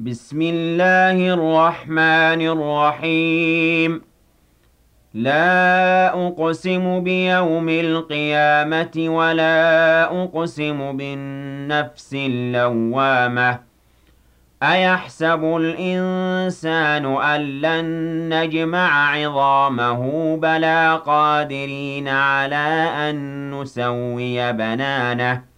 بسم الله الرحمن الرحيم. لا أقسم بيوم القيامة ولا أقسم بالنفس اللوامة. أيحسب الإنسان أن لن نجمع عظامه بلى قادرين على أن نسوي بنانه؟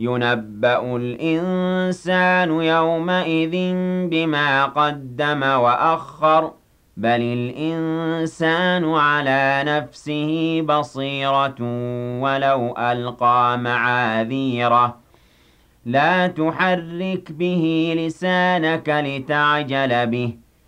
يُنَبَّأُ الْإِنسَانُ يَوْمَئِذٍ بِمَا قَدَّمَ وَأَخَّرَ بَلِ الْإِنسَانُ عَلَىٰ نَفْسِهِ بَصِيرَةٌ وَلَوْ أَلْقَىٰ مَعَاذِيرَهُ لَا تُحَرِّكْ بِهِ لِسَانَكَ لِتَعْجَلَ بِهِ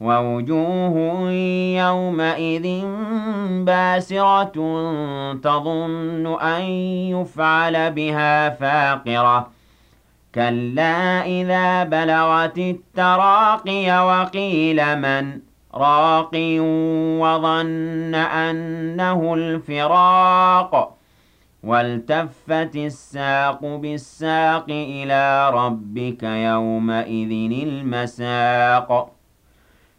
وَوُجُوهٌ يَوْمَئِذٍ بَاسِرَةٌ تَظُنُّ أَن يُفْعَلَ بِهَا فَاقِرَةٌ. كَلَّا إِذَا بَلَغَتِ التَّرَاقِيَ وَقِيلَ مَنْ؟ رَاقٍ وَظَنَّ أَنَّهُ الْفِرَاقُ. وَالْتَفَّتِ السَّاقُ بِالسَّاقِ إِلَىٰ رَبِّكَ يَوْمَئِذٍ الْمَسَاقُ.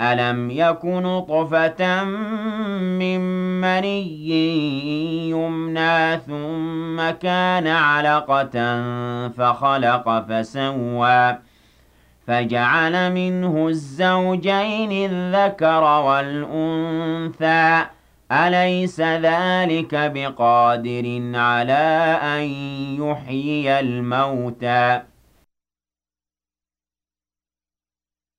أَلَمْ يَكُ نُطْفَةً مِّن مَّنِيٍّ يُمْنَىٰ ثُمَّ كَانَ عَلَقَةً فَخَلَقَ فَسَوَّىٰ فَجَعَلَ مِنْهُ الزَّوْجَيْنِ الذَّكَرَ وَالْأُنثَىٰ أَلَيْسَ ذَٰلِكَ بِقَادِرٍ عَلَىٰ أَن يُحْيِيَ الْمَوْتَىٰ